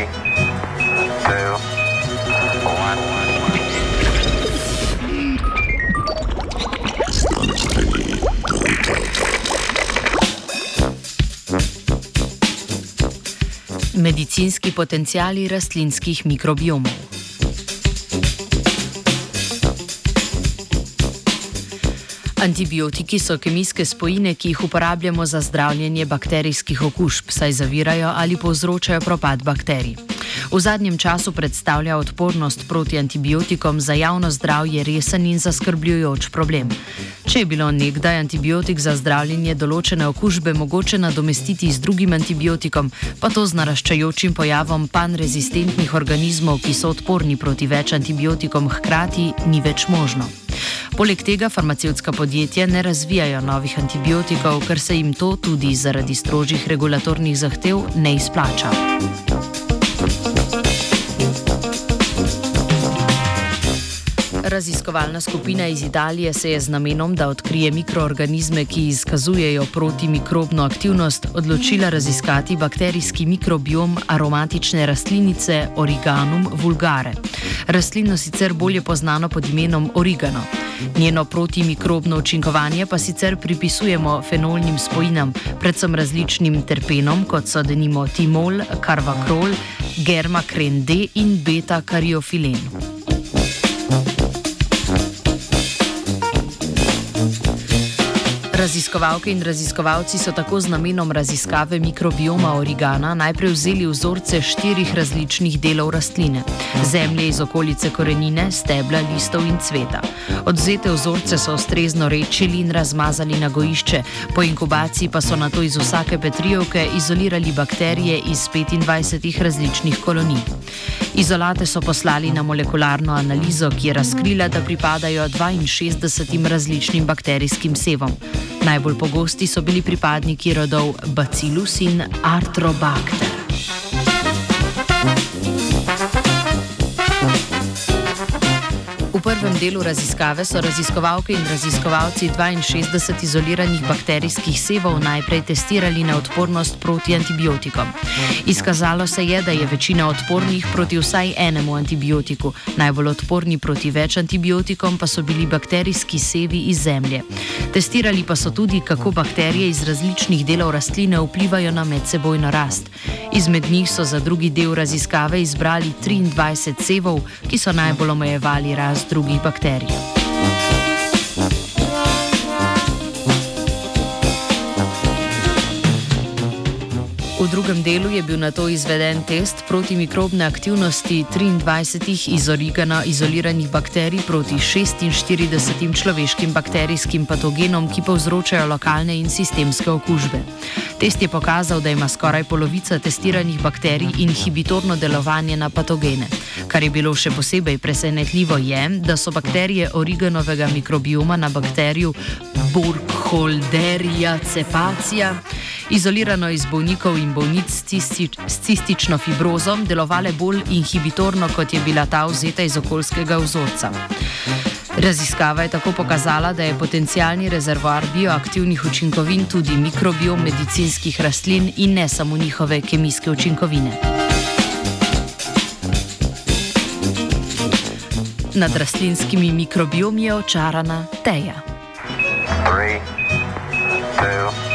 Three, two, one. Medicinski potencijali rastlinskih mikrobiomov. Antibiotiki so kemijske spojine, ki jih uporabljamo za zdravljenje bakterijskih okužb, saj zavirajo ali povzročajo propad bakterij. V zadnjem času predstavlja odpornost proti antibiotikom za javno zdravje resen in zaskrbljujoč problem. Če je bilo nekdaj antibiotik za zdravljenje določene okužbe mogoče nadomestiti z drugim antibiotikom, pa to z naraščajočim pojavom panrezistentnih organizmov, ki so odporni proti več antibiotikom, hkrati ni več možno. Poleg tega farmacevtska podjetja ne razvijajo novih antibiotikov, ker se jim to tudi zaradi strožjih regulatornih zahtev ne izplača. Raziskovalna skupina iz Italije se je z namenom, da odkrije mikroorganizme, ki izkazujejo protimikrobno aktivnost, odločila raziskati bakterijski mikrobiom aromatične rastlinice Origanum vulgare. Rastlino sicer bolje poznano pod imenom origano. Njeno protimikrobno učinkovanje pa sicer pripisujemo fenolnim spojinam, predvsem različnim terpenom, kot so denimo timol, karvakrol, germakren D in beta-kariofilen. Raziskovalke in raziskovalci so tako z namenom raziskave mikrobioma origana najprej vzeli vzorce štirih različnih delov rastline: zemlje iz okolice korenine, stebla, listov in cveta. Odzete vzorce so ustrezno rečili in razmazali na gojišče, po inkubaciji pa so na to iz vsake petrijevke izolirali bakterije iz 25 različnih kolonij. Izolate so poslali na molekularno analizo, ki je razkrila, da pripadajo 62 različnim bakterijskim sevom. Najbolj pogosti so bili pripadniki rodov Bacillus in Arthrobacter. V prvem delu raziskave so raziskovalke in raziskovalci 62 izoliranih bakterijskih sevov najprej testirali na odpornost proti antibiotikom. Izkazalo se je, da je večina odpornih proti vsaj enemu antibiotiku, najbolj odporni proti več antibiotikom pa so bili bakterijski sevi iz zemlje. Testirali pa so tudi, kako bakterije iz različnih delov rastline vplivajo na medsebojno rast. Izmed njih so za drugi del raziskave izbrali 23 sevov, ki so najbolj omejevali rast drugih bakterij. V drugem delu je bil na to izveden test protimikrobne aktivnosti 23 iz origana izoliranih bakterij proti 46 človeškim bakterijskim patogenom, ki povzročajo lokalne in sistemske okužbe. Test je pokazal, da ima skoraj polovica testiranih bakterij inhibitorno delovanje na patogene. Kar je bilo še posebej presenetljivo, je, da so bakterije origanovega mikrobioma na bakteriju Burkholderia cepacia, izolirano iz bolnikov in bolnic s cistično fibrozom, delovale bolj inhibitorno, kot je bila ta vzeta iz okoljskega vzorca. Raziskava je tako pokazala, da je potencijalni rezervoar bioaktivnih učinkovin tudi mikrobiom medicinskih rastlin in ne samo njihove kemijske učinkovine. Nad rastlinskimi mikrobiomi je očarana teja. Three, two,